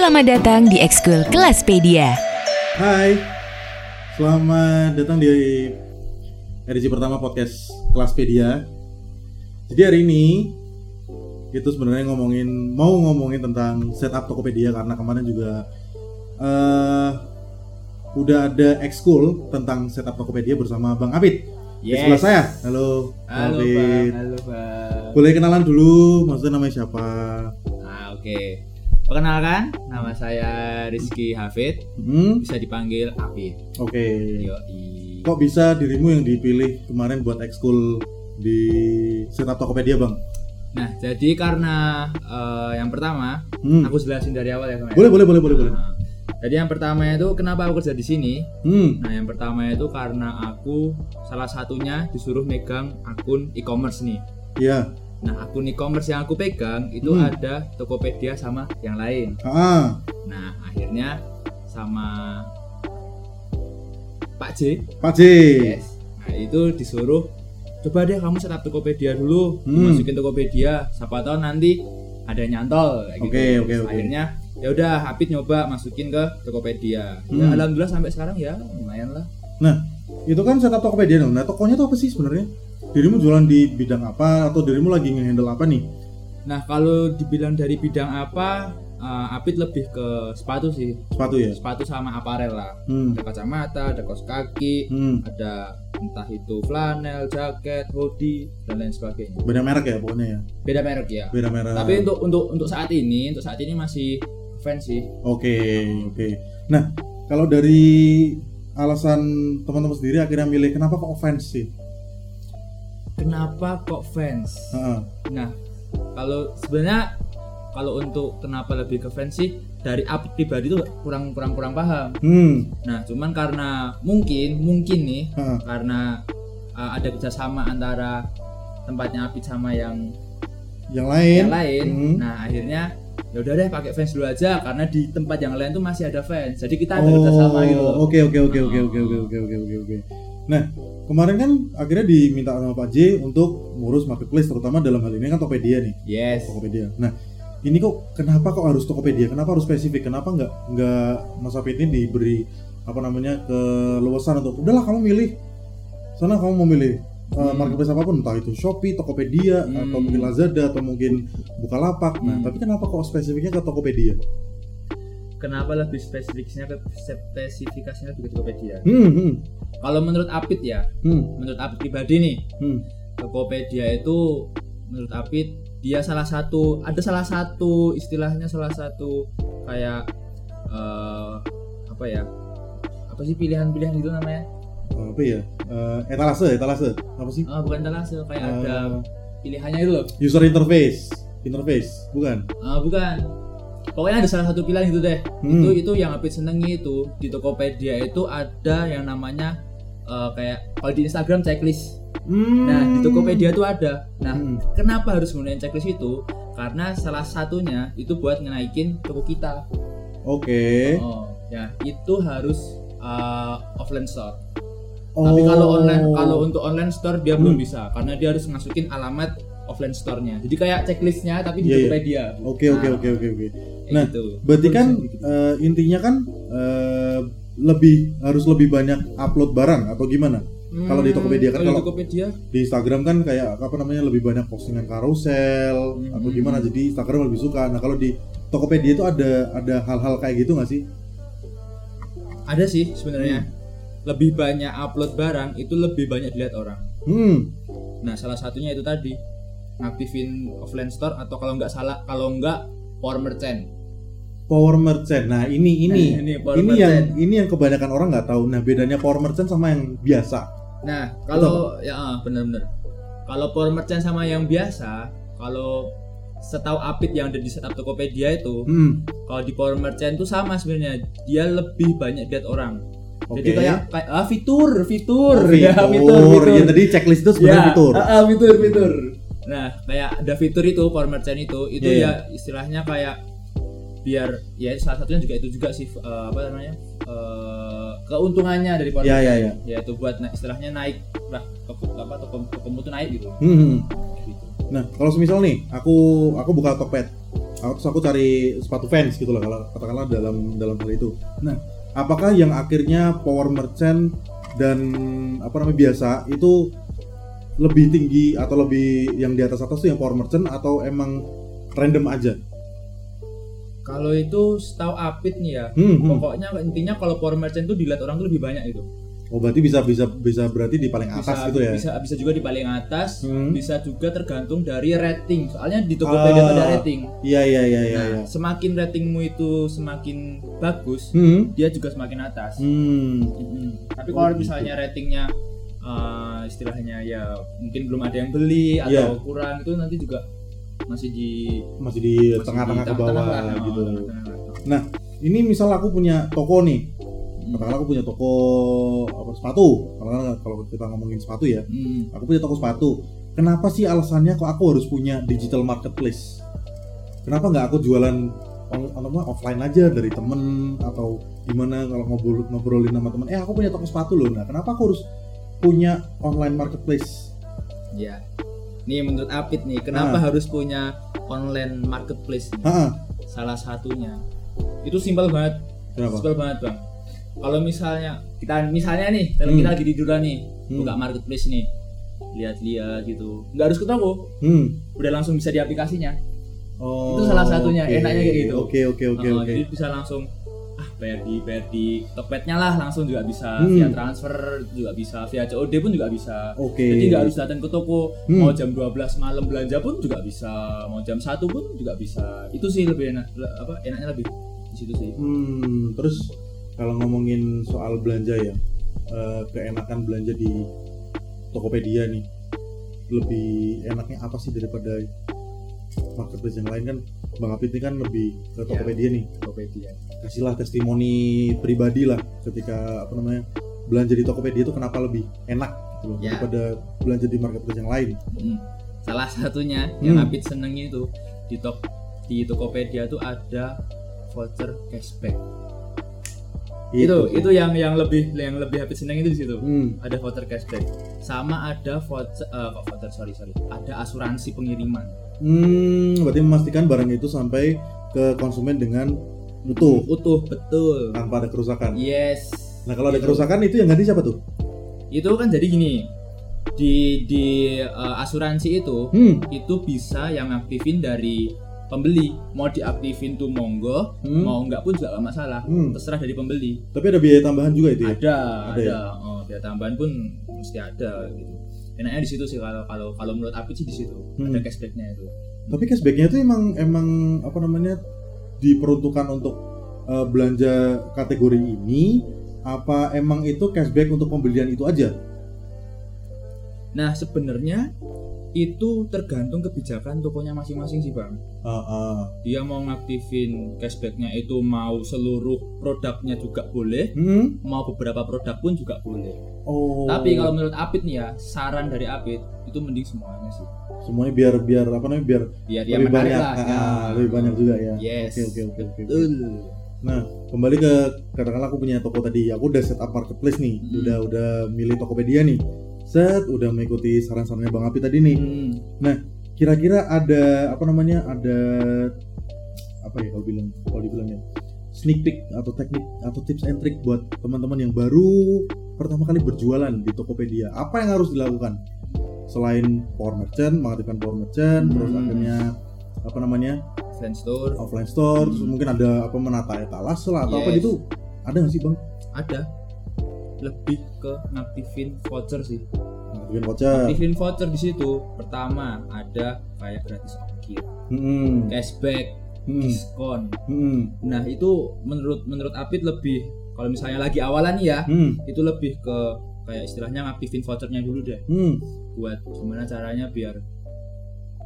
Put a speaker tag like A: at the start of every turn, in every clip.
A: Selamat datang di Ekskul Kelaspedia.
B: Hai, selamat datang di edisi pertama podcast Kelaspedia. Jadi hari ini itu sebenarnya ngomongin mau ngomongin tentang setup Tokopedia karena kemarin juga eh udah ada ekskul tentang setup Tokopedia bersama Bang Apit. Di
C: Yes.
B: sebelah saya. Halo,
C: Halo bang, halo bang.
B: Boleh kenalan dulu, maksudnya namanya siapa?
C: Nah oke. Perkenalkan, nama saya Rizky Hafid,
B: Hmm,
C: bisa dipanggil Apit.
B: oke.
C: Yoi.
B: Kok bisa dirimu yang dipilih kemarin buat ekskul di setup Tokopedia, Bang?
C: Nah jadi karena eh, yang pertama,
B: Hmm.
C: aku jelasin dari awal ya kemarin.
B: Boleh, boleh, boleh, boleh, boleh.
C: Nah, jadi yang pertama itu kenapa aku kerja di sini?
B: Hmm.
C: Nah yang pertama itu karena aku salah satunya disuruh megang akun e-commerce nih.
B: Iya.
C: Nah akun e-commerce yang aku pegang itu
B: Hmm.
C: ada Tokopedia sama yang lain.
B: Ah,
C: Nah akhirnya sama Pak J
B: Pak J.
C: Yes. Nah itu disuruh coba deh kamu setup Tokopedia dulu,
B: Hmm.
C: masukin Tokopedia. Siapa tahu nanti ada nyantol kayak gitu.
B: Oke, oke.
C: Akhirnya ya udah Hapit nyoba masukin ke Tokopedia. Ya
B: Hmm.
C: alhamdulillah sampai sekarang ya lumayan lah.
B: Nah, itu kan setup Tokopedia dong. Nah, tokonya itu apa sih sebenarnya? Dirimu jualan di bidang apa atau dirimu lagi nge-handle apa nih?
C: Nah kalau dibilang dari bidang apa, uh, Apit lebih ke sepatu sih.
B: Sepatu ya?
C: Sepatu sama aparel lah.
B: Hmm.
C: Ada kacamata, ada kaos kaki,
B: Hmm.
C: ada entah itu flanel, jaket, hoodie dan lain sebagainya.
B: Beda merek ya pokoknya ya.
C: Beda merek ya.
B: Beda merek.
C: Tapi untuk untuk untuk saat ini, untuk saat ini masih fans sih.
B: Oke, oke. Nah, kalau dari alasan teman-teman sendiri akhirnya milih kenapa kok offense sih?
C: Kenapa kok fans?
B: Heeh.
C: Nah, kalau sebenarnya kalau untuk kenapa lebih ke fans sih dari Apit pribadi tuh kurang kurang kurang paham.
B: Hmm.
C: Nah, cuman karena mungkin mungkin nih
B: Heeh.
C: karena uh, ada kerjasama antara tempatnya Apit sama yang
B: Yang lain?
C: yang lain.
B: Hmm.
C: Nah, akhirnya ya udah deh pakai fans dulu aja karena di tempat yang lain tuh masih ada fans. Jadi kita ada kerjasama gitu.
B: Oh, oke, oke, oke, oke, oke, oke, oke, oke, oke. Nah, kemarin kan akhirnya diminta sama Pak J untuk ngurus marketplace terutama dalam hal ini kan Tokopedia nih.
C: Yes.
B: Tokopedia. Nah, ini kok kenapa kok harus Tokopedia? Kenapa harus spesifik? Kenapa nggak nggak Mas Apit ini diberi apa namanya keleluasan untuk udahlah kamu milih sana kamu mau milih uh,
C: Hmm.
B: marketplace apa pun entah itu Shopee, Tokopedia
C: Hmm.
B: atau mungkin Lazada atau mungkin Bukalapak. Nah,
C: Hmm.
B: tapi kenapa kok spesifiknya ke Tokopedia?
C: Kenapa lebih spesifikasinya ke spesifikasinya ke Tokopedia?
B: Hmm, hmm,
C: Kalau menurut Apit ya,
B: hmm,
C: menurut Apit pribadi nih,
B: hmm.
C: Tokopedia itu menurut Apit dia salah satu ada salah satu istilahnya salah satu kayak eh, apa ya? Apa sih pilihan-pilihan itu namanya?
B: apa ya? Uh, etalase, etalase. Apa sih?
C: Ah, bukan talase, kayak
B: Eh,
C: ada pilihannya itu loh.
B: user interface. Interface, bukan?
C: Ah, bukan. Pokoknya ada salah satu pilihan itu deh.
B: Hmm.
C: Itu itu yang Apit senengi itu di Tokopedia itu ada yang namanya eh, kayak kalau di Instagram checklist.
B: Hmm.
C: Nah, di Tokopedia tuh ada. Nah,
B: Hmm.
C: kenapa harus menggunakan checklist itu? Karena salah satunya itu buat ngenaikin toko kita.
B: Oke.
C: Oh, ya itu harus uh, offline store. Tapi kalau
B: Oh.
C: online, kalau untuk online store dia belum
B: Hmm.
C: bisa karena dia harus masukin alamat offline store-nya. Jadi kayak checklistnya tapi di
B: Iya, iya.
C: Tokopedia.
B: Oke oke
C: Nah,
B: oke oke oke.
C: kayak
B: Nah,
C: gitu.
B: Berarti kan eh, intinya kan eh, lebih harus lebih banyak upload barang atau gimana? kalau di Tokopedia kan
C: Hmm, kalau di
B: kalau-
C: Tokopedia
B: Di Instagram kan kayak apa namanya lebih banyak postingan karusel
C: Hmm.
B: atau gimana jadi Instagram lebih suka. Nah, kalau di Tokopedia itu ada ada hal-hal kayak gitu nggak sih?
C: ada sih sebenarnya lebih banyak upload barang itu lebih banyak dilihat orang.
B: Hmm.
C: Nah, salah satunya itu tadi ngaktifin offline store atau kalau nggak salah kalau nggak power merchant.
B: Power merchant. Nah, ini ini
C: Nah, ini power
B: ini yang ini yang kebanyakan orang nggak tahu. Nah, bedanya power merchant sama yang biasa.
C: Nah, kalau ya ah, bener-bener. Kalau power merchant sama yang biasa, kalau setahu Apit yang ada di setup Tokopedia itu,
B: Hmm.
C: kalau di power merchant itu sama sebenarnya. Dia lebih banyak lihat orang. Jadi
B: Oke.
C: kayak kayak ah, fitur, fitur,
B: Oh,
C: ya
B: fitur. Ya, tadi checklist itu sebenarnya
C: Ya,
B: fitur.
C: ah, ah, fitur, fitur. Nah, kayak ada fitur itu power merchant itu, itu
B: Iya,
C: ya istilahnya kayak biar ya salah satunya juga itu juga sih eh, apa namanya eh, keuntungannya dari power
B: ya,
C: merchant.
B: ya.
C: yaitu buat na- istilahnya naik lah toko apa toko tokomu tuh naik gitu.
B: Hmm.
C: gitu.
B: Nah, kalau semisal nih, aku aku buka Tokped. Aku- terus aku cari sepatu fans gitu lah kalau katakanlah dalam dalam hal itu. Nah, apakah yang akhirnya power merchant dan apa namanya biasa itu lebih tinggi atau lebih yang di atas atas tuh yang power merchant atau emang random aja?
C: Kalau itu setahu Apit nih ya,
B: Hmm, hmm.
C: pokoknya intinya kalau power merchant itu dilihat orang tuh lebih banyak itu.
B: Oh berarti bisa bisa bisa berarti di paling atas
C: Bisa
B: gitu ya?
C: bisa bisa juga di paling atas,
B: Hmm.
C: bisa juga tergantung dari rating. Soalnya di Tokopedia tuh ada
B: Ah.
C: rating.
B: Iya iya iya iya.
C: Nah,
B: iya.
C: semakin ratingmu itu semakin bagus,
B: Hmm.
C: dia juga semakin atas.
B: Hmm.
C: Mm-mm. Tapi
B: Oh,
C: kalau
B: gitu.
C: misalnya ratingnya eh, istilahnya ya mungkin belum ada yang beli atau
B: Iya.
C: kurang itu nanti juga masih di
B: Masih di tengah-tengah ke bawah
C: lah,
B: gitu.
C: oh, tengah-tengah.
B: Nah, ini misal aku punya toko nih.
C: Hmm.
B: Katakanlah aku punya toko apa sepatu. Katakanlah kalau kita ngomongin sepatu ya,
C: Hmm.
B: aku punya toko sepatu. Kenapa sih alasannya kok aku harus punya digital marketplace? Kenapa nggak aku jualan on, on- apa, offline aja dari temen atau gimana kalau ngobrol ngobrolin sama temen? Eh aku punya toko sepatu loh. Nah kenapa aku harus punya online marketplace?
C: Ya. Nih menurut Apit nih, kenapa
B: Ah.
C: harus punya online marketplace?
B: Hah?
C: Salah satunya itu simpel banget,
B: Kenapa?
C: simpel banget bang. Kalau misalnya kita misalnya nih, kalau
B: Hmm.
C: kita lagi tiduran nih,
B: Hmm.
C: buka marketplace nih, lihat-lihat gitu, nggak harus ke toko,
B: Hmm.
C: udah langsung bisa di aplikasinya.
B: Oh,
C: Itu salah satunya,
B: oke.
C: enaknya kayak gitu.
B: Oke oke oke
C: Oh,
B: oke.
C: Jadi bisa langsung ah bayar di bayar di Tokpednya lah langsung juga bisa
B: Hmm.
C: via transfer juga bisa via COD pun juga bisa.
B: Oke.
C: Jadi nggak harus datang ke toko.
B: Hmm.
C: Mau jam 12 malam belanja pun juga bisa. Mau jam 1 pun juga bisa. Itu sih lebih enak le- apa enaknya lebih di situ sih.
B: Hmm, terus kalau ngomongin soal belanja ya, eh, keenakan belanja di Tokopedia nih, lebih enaknya apa sih daripada marketplace yang lain kan? Bang Apit ini kan lebih ke Tokopedia nih,
C: Tokopedia.
B: kasihlah testimoni pribadi lah ketika apa namanya belanja di Tokopedia itu kenapa lebih enak gitu loh,
C: Ya.
B: daripada belanja di marketplace yang lain.
C: Hmm. Salah satunya yang
B: Hmm.
C: Apit senengnya itu di tok di Tokopedia tuh ada voucher cashback. Itu itu yang yang lebih yang lebih Apit seneng itu di situ.
B: Hmm.
C: ada voucher cashback sama ada voucher kok voucher sorry sorry ada asuransi pengiriman
B: Hmm, berarti memastikan barang itu sampai ke konsumen dengan utuh
C: utuh betul
B: tanpa ada kerusakan.
C: yes
B: Nah kalau ada
C: Gitu.
B: kerusakan itu yang ganti siapa tuh?
C: itu kan jadi gini di di eh, asuransi itu
B: Hmm.
C: itu bisa yang aktifin dari pembeli mau diaktifin tuh monggo
B: Hmm.
C: mau enggak pun juga gak masalah
B: Hmm.
C: terserah dari pembeli
B: Tapi ada biaya tambahan juga itu ya?
C: ada
B: Ada
C: ada,
B: ya?
C: oh biaya tambahan pun mesti ada gitu enaknya di situ sih kalau kalau kalau menurut Apit sih di situ
B: Hmm.
C: ada cashbacknya itu
B: Tapi cashbacknya itu emang emang apa namanya diperuntukkan untuk eh, belanja kategori ini apa emang itu cashback untuk pembelian itu aja?
C: Nah sebenarnya itu tergantung kebijakan tokonya masing-masing sih bang.
B: Ah, ah.
C: Dia mau ngaktifin cashbacknya itu mau seluruh produknya juga boleh,
B: Hmm?
C: mau beberapa produk pun juga boleh.
B: Oh.
C: Tapi kalau menurut Apit nih ya, saran dari Apit itu mending semuanya sih.
B: semuanya biar biar apa namanya biar
C: Biar
B: lebih banyak,
C: lah.
B: ah,
C: ya.
B: lebih banyak juga ya.
C: Yes.
B: Oke oke oke oke.
C: Betul.
B: Nah, kembali ke katakanlah aku punya toko tadi, aku udah set up marketplace nih,
C: Hmm.
B: udah udah milih Tokopedia nih. Set, udah mengikuti saran-sarannya Bang Api tadi nih.
C: Hmm.
B: Kira-kira ada apa namanya? Ada apa ya kalau bilang kalau dibilang ya? Sneak peek atau teknik atau tips and trick buat teman-teman yang baru pertama kali berjualan di Tokopedia. Apa yang harus dilakukan? Selain power merchant, mengaktifkan power merchant, terus
C: Hmm.
B: akhirnya apa namanya?
C: Friend store
B: offline store, terus
C: Hmm.
B: mungkin ada apa menata etalase lah atau apa
C: Yes.
B: gitu. Ada nggak sih Bang?
C: ada lebih ke ngaktifin voucher sih.
B: Bikin voucher.
C: Aktifin voucher di situ. Pertama ada kayak gratis ongkir,
B: Hmm.
C: cashback,
B: Hmm.
C: diskon.
B: Hmm.
C: Nah itu menurut menurut Apit lebih kalau misalnya lagi awalan nih ya
B: Hmm.
C: itu lebih ke kayak istilahnya ngaktifin vouchernya dulu deh
B: Hmm.
C: buat gimana caranya biar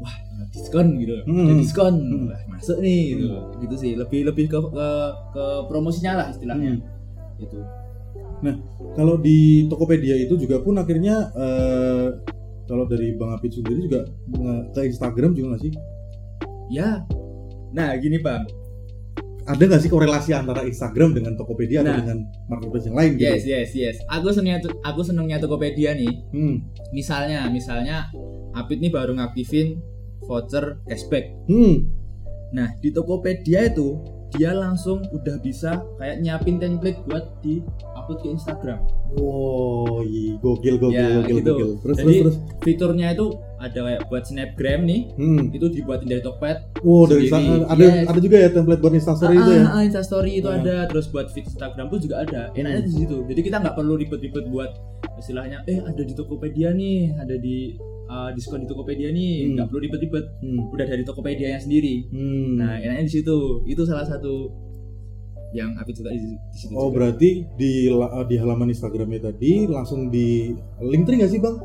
C: wah diskon gitu
B: Hmm.
C: ada diskon
B: Hmm.
C: wah masuk nih gitu gitu sih lebih lebih ke ke, ke promosinya lah istilahnya
B: Hmm.
C: Itu
B: Kalau di Tokopedia itu juga pun akhirnya eh, kalau dari Bang Apit sendiri juga nge- ke Instagram juga nggak sih?
C: ya nah gini bang
B: Ada nggak sih korelasi antara Instagram dengan Tokopedia atau
C: Nah.
B: dengan marketplace yang lain gitu?
C: yes yes yes aku senengnya aku senengnya Tokopedia nih
B: Hmm.
C: misalnya misalnya Apit nih baru ngaktifin voucher cashback
B: Hmm.
C: Nah di Tokopedia itu dia langsung udah bisa kayak nyiapin template buat di upload ke Instagram.
B: Wow, iya, gokil gokil
C: Ya,
B: gokil
C: gitu.
B: gokil. Terus
C: Jadi
B: terus terus.
C: fiturnya itu ada kayak buat snapgram nih,
B: Hmm.
C: itu dibuatin dari Tokped.
B: Wow, dari. Insta- ada
C: Yes.
B: ada juga ya template buat Instastory itu ya.
C: Ah, ah, Instastory itu
B: Ah.
C: ada, terus buat feed Instagram pun juga ada. Enaknya
B: Hmm.
C: di situ. Jadi kita nggak perlu ribet-ribet buat istilahnya, eh ada di Tokopedia nih, ada di uh, diskon di Tokopedia nih,
B: Hmm.
C: nggak perlu ribet-ribet.
B: Hmm.
C: Udah dari Tokopedia yang sendiri.
B: Hmm.
C: Nah, enaknya di situ. Itu salah satu yang aku suka di, di situ.
B: Oh
C: juga.
B: berarti di di halaman Instagramnya tadi langsung di Linktree nggak sih bang?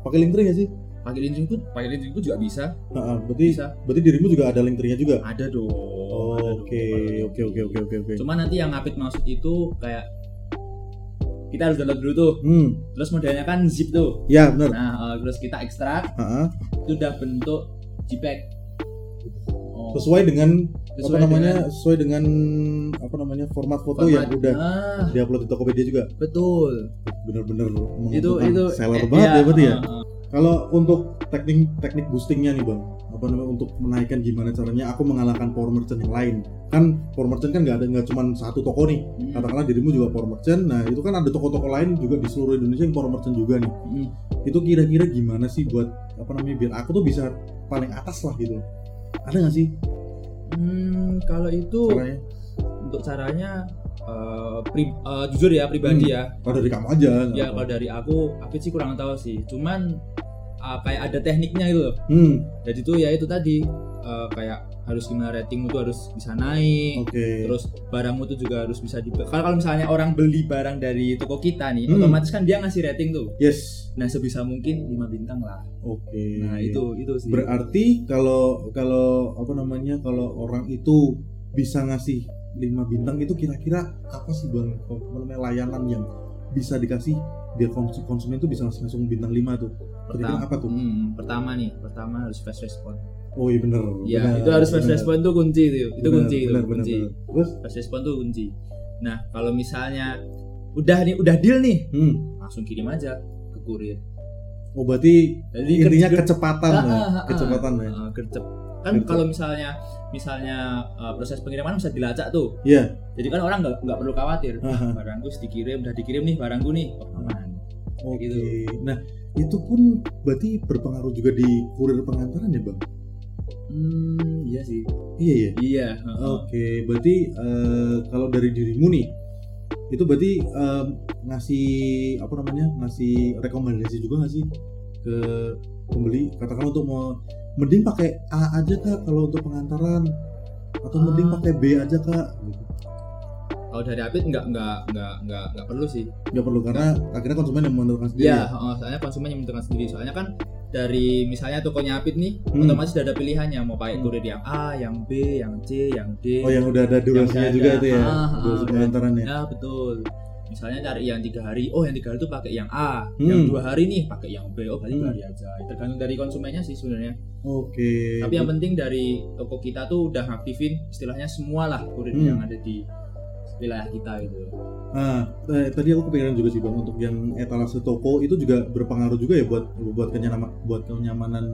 B: Pakai Linktree nggak sih?
C: pakai link pun, pakai link pun juga bisa.
B: Nah, berarti
C: Bisa.
B: berarti dirimu juga ada Linktree-nya juga.
C: Ada dong. Ada
B: Oke
C: dong.
B: oke oke oke oke oke.
C: Cuma nanti yang Apit maksud itu kayak kita harus download dulu tuh.
B: Hmm,
C: Terus modelnya kan zip tuh.
B: ya benar.
C: Nah, uh, terus kita ekstrak
B: Ha-ha.
C: itu udah bentuk JPEG. Oh,
B: Sesuai dengan
C: sesuai
B: apa namanya?
C: dengan
B: Sesuai dengan apa namanya format foto
C: format.
B: yang udah
C: Ah,
B: diupload di Tokopedia juga.
C: betul.
B: Bener-bener
C: Itu itu
B: seller
C: eh,
B: banget
C: iya,
B: ya berarti ya.
C: uh, uh.
B: Kalau untuk teknik teknik boostingnya nih bang, apa namanya untuk menaikkan gimana caranya aku mengalahkan power merchant yang lain? Kan power merchant kan nggak ada nggak cuma satu toko nih.
C: Hmm,
B: Katakanlah dirimu juga power merchant, nah itu kan ada toko-toko lain juga di seluruh Indonesia yang power merchant juga nih.
C: hmm.
B: Itu kira-kira gimana sih buat apa namanya biar aku tuh bisa paling atas lah gitu? Ada nggak sih
C: Hmm, kalau itu
B: caranya?
C: untuk caranya uh, pri- uh, jujur ya pribadi ya.
B: Kalau dari kamu aja.
C: Ya kalau dari aku, Apit sih kurang tahu sih. Cuman uh, kayak ada tekniknya gitu loh.
B: Hmm,
C: Jadi tuh ya itu tadi uh, kayak harus gimana ratingmu tuh harus bisa naik.
B: oke.
C: Terus barangmu tuh juga harus bisa di kalau kalau misalnya orang beli barang dari toko kita nih,
B: Hmm.
C: otomatis kan dia ngasih rating tuh.
B: Yes,
C: Nah, sebisa mungkin 5 bintang lah.
B: oke.
C: Nah, itu itu sih.
B: Berarti kalau kalau apa namanya kalau orang itu bisa ngasih 5 bintang itu kira-kira apa sih bang layanan yang bisa dikasih biar kons- konsumen itu bisa langsung langsung bintang 5 tuh.
C: Pertama,
B: apa tuh?
C: Hmm, pertama nih, pertama harus fast respon.
B: Oh iya bener.
C: Ya,
B: bener,
C: itu harus fast
B: bener.
C: respon tuh kunci itu. Itu
B: Bener,
C: kunci itu,
B: bener,
C: kunci.
B: bener. Terus
C: Fast respon tuh kunci. Nah, kalau misalnya udah nih, udah deal nih,
B: hmm.
C: langsung kirim aja ke kurir.
B: Oh berarti
C: Jadi
B: intinya kecepatan
C: Ah,
B: lah,
C: ah, ah,
B: kecepatan ya.
C: Ah, gercep. Kan
B: Gercep.
C: kalau misalnya misalnya uh, proses pengiriman bisa dilacak tuh.
B: Iya.
C: Jadi kan orang nggak nggak perlu khawatir.
B: Ah, ah.
C: Barangku sudah dikirim, udah dikirim nih barangku nih. Oh, aman.
B: Oke.
C: gitu.
B: Nah itu pun berarti berpengaruh juga di kurir pengantaran ya bang?
C: Hmm, iya sih.
B: Iya ya.
C: Iya. heeh.
B: Oke, berarti eh, kalau dari dirimu nih, itu berarti em, ngasih apa namanya, ngasih rekomendasi juga nggak sih ke pembeli? Katakan untuk mau mending pakai A aja kak kalau untuk pengantaran, atau mending
C: Ah.
B: pakai B aja kak? Gitu.
C: Kalau dari Apit nggak nggak nggak nggak nggak perlu sih.
B: Nggak perlu karena akhirnya konsumen yang menentukan sendiri.
C: Iya, heeh, soalnya konsumen yang menentukan sendiri. Soalnya kan dari misalnya tokonya Apit nih,
B: Hmm.
C: otomatis sudah ada pilihannya mau pakai
B: Hmm.
C: kurir yang A, yang B, yang C, yang D.
B: Oh yang udah ada durasinya juga
C: ada.
B: itu ya,
C: Ah, ah,
B: durasi
C: udah.
B: pengantarannya.
C: Ya betul. Misalnya cari yang tiga hari, oh yang tiga hari itu pakai yang A,
B: Hmm.
C: yang dua hari nih pakai yang B, oh berarti
B: Hmm.
C: dua hari aja. Tergantung dari konsumennya sih sebenarnya.
B: Oke.
C: Tapi yang penting dari toko kita tuh udah ngaktifin istilahnya semua lah kurir
B: Hmm.
C: yang ada di wilayah kita gitu.
B: Nah, eh, tadi aku kepikiran juga sih bang untuk yang etalase toko itu juga berpengaruh juga ya buat buat kenyamanan buat kenyamanan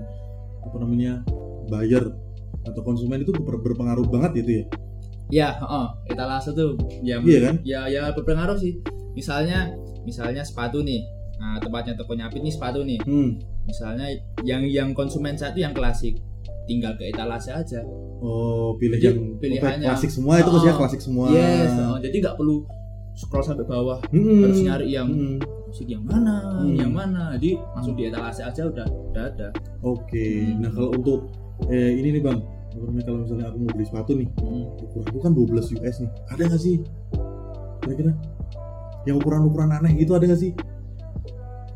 B: apa namanya buyer atau konsumen itu ber- berpengaruh banget gitu ya.
C: Ya, heeh, etalase tuh ya
B: Iya kan?
C: ya ya berpengaruh sih. Misalnya misalnya sepatu nih. Nah, tempatnya tokonya Apit nih sepatu nih.
B: Hmm.
C: Misalnya yang yang konsumen satu yang klasik tinggal ke etalase aja.
B: Oh, pilih
C: Jadi,
B: yang
C: pilihannya-
B: klasik semua itu maksudnya
C: Oh,
B: klasik semua.
C: Yes, oh, jadi nggak perlu scroll sampai bawah
B: Hmm.
C: harus nyari yang
B: Hmm.
C: musik yang mana,
B: Hmm.
C: yang mana. Jadi langsung di etalase aja udah udah ada.
B: Oke.
C: Hmm.
B: Nah, kalau untuk eh, ini nih bang, apa namanya kalau misalnya aku mau beli sepatu nih,
C: Hmm.
B: ukuranku kan 12 US nih. Ada nggak sih? Kira-kira yang ukuran-ukuran aneh gitu ada nggak sih?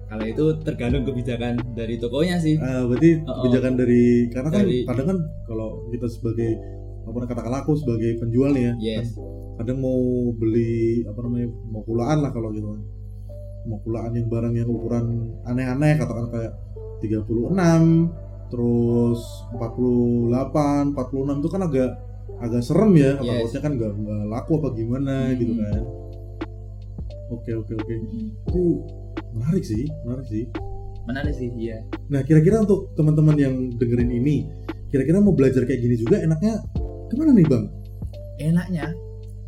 C: Kalau itu tergantung kebijakan dari tokonya sih.
B: Ah, berarti
C: Oh, oh.
B: kebijakan dari karena kan
C: Dari-
B: kadang kan kalau kita sebagai apa namanya, katakanlah aku sebagai penjual nih ya,
C: Yes.
B: kan kadang mau beli apa namanya mau kulaan lah kalau gitu kan. Mau kulaan yang barang yang ukuran aneh-aneh katakan kayak 36 terus 48, 46 itu kan agak agak serem ya,
C: Yes.
B: takutnya kan nggak nggak laku apa gimana
C: Hmm.
B: gitu kan. Oke oke oke,
C: Hmm.
B: itu menarik sih, menarik sih.
C: Menarik sih, iya.
B: Nah, kira-kira untuk teman-teman yang dengerin ini, kira-kira mau belajar kayak gini juga enaknya Ke mana nih bang?
C: Enaknya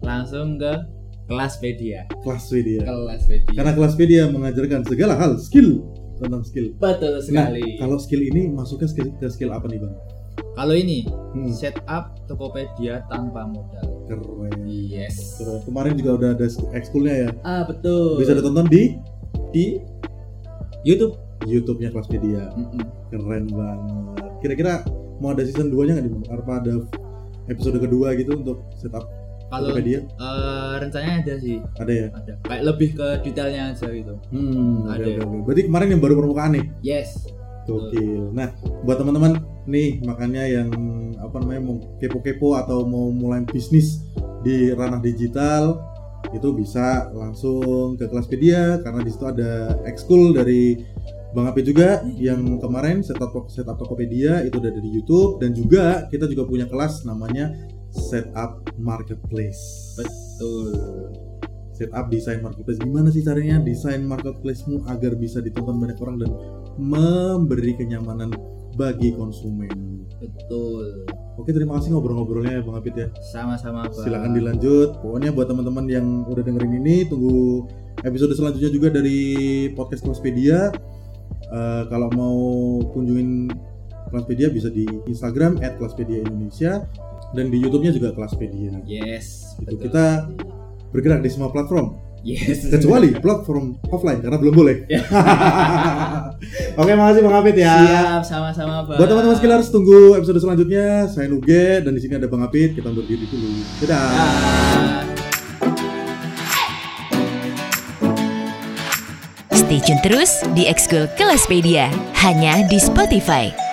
C: langsung ke Kelaspedia.
B: Kelaspedia.
C: Kelaspedia.
B: Karena Kelaspedia mengajarkan segala hal skill tentang skill.
C: betul
B: Nah,
C: sekali.
B: kalau skill ini masuknya skill, ke skill apa nih bang?
C: Kalau ini
B: Hmm,
C: setup Tokopedia tanpa modal.
B: keren.
C: Yes.
B: Keren. Kemarin juga udah ada ekskulnya ya.
C: Ah betul.
B: Bisa ditonton di
C: di YouTube.
B: YouTube-nya Kelaspedia.
C: Mm-mm.
B: Keren banget. Kira-kira mau ada season 2-nya nggak nih bang? Apa ada episode kedua gitu untuk setup
C: Kalau eh, rencananya ada sih,
B: Ada ya?
C: ada. Kayak lebih ke detailnya aja gitu.
B: Hmm,
C: Ada.
B: oke, oke. Berarti kemarin yang baru permukaan nih.
C: Yes.
B: Gokil. Nah, buat teman-teman nih makanya yang apa namanya mau kepo-kepo atau mau mulai bisnis di ranah digital itu bisa langsung ke Kelaspedia karena di situ ada ekskul dari Bang Ape juga yang kemarin setup setup Tokopedia itu udah ada di YouTube dan juga kita juga punya kelas namanya Setup Marketplace.
C: Betul.
B: Setup desain marketplace gimana sih caranya desain marketplacemu agar bisa ditonton banyak orang dan memberi kenyamanan bagi konsumen.
C: Betul.
B: Oke terima kasih ngobrol-ngobrolnya ya Bang Apit ya.
C: Sama-sama, Bang.
B: Silakan dilanjut. Pokoknya buat teman-teman yang udah dengerin ini tunggu episode selanjutnya juga dari podcast Kelaspedia. Eh, kalau mau kunjungin Kelaspedia bisa di Instagram @kelaspedia Indonesia dan di YouTube-nya juga Kelaspedia.
C: Yes.
B: Itu
C: betul.
B: kita bergerak di semua platform
C: Yes.
B: kecuali platform offline karena belum boleh.
C: Ya.
B: Oke, makasih Bang Apit ya.
C: Siap, sama-sama, Bang.
B: Buat teman-teman skillers tunggu episode selanjutnya. Saya Nuge dan di sini ada Bang Apit. Kita undur diri dulu. Dadah.
C: Ah.
A: Stay tune terus di Ekskul Kelaspedia hanya di Spotify.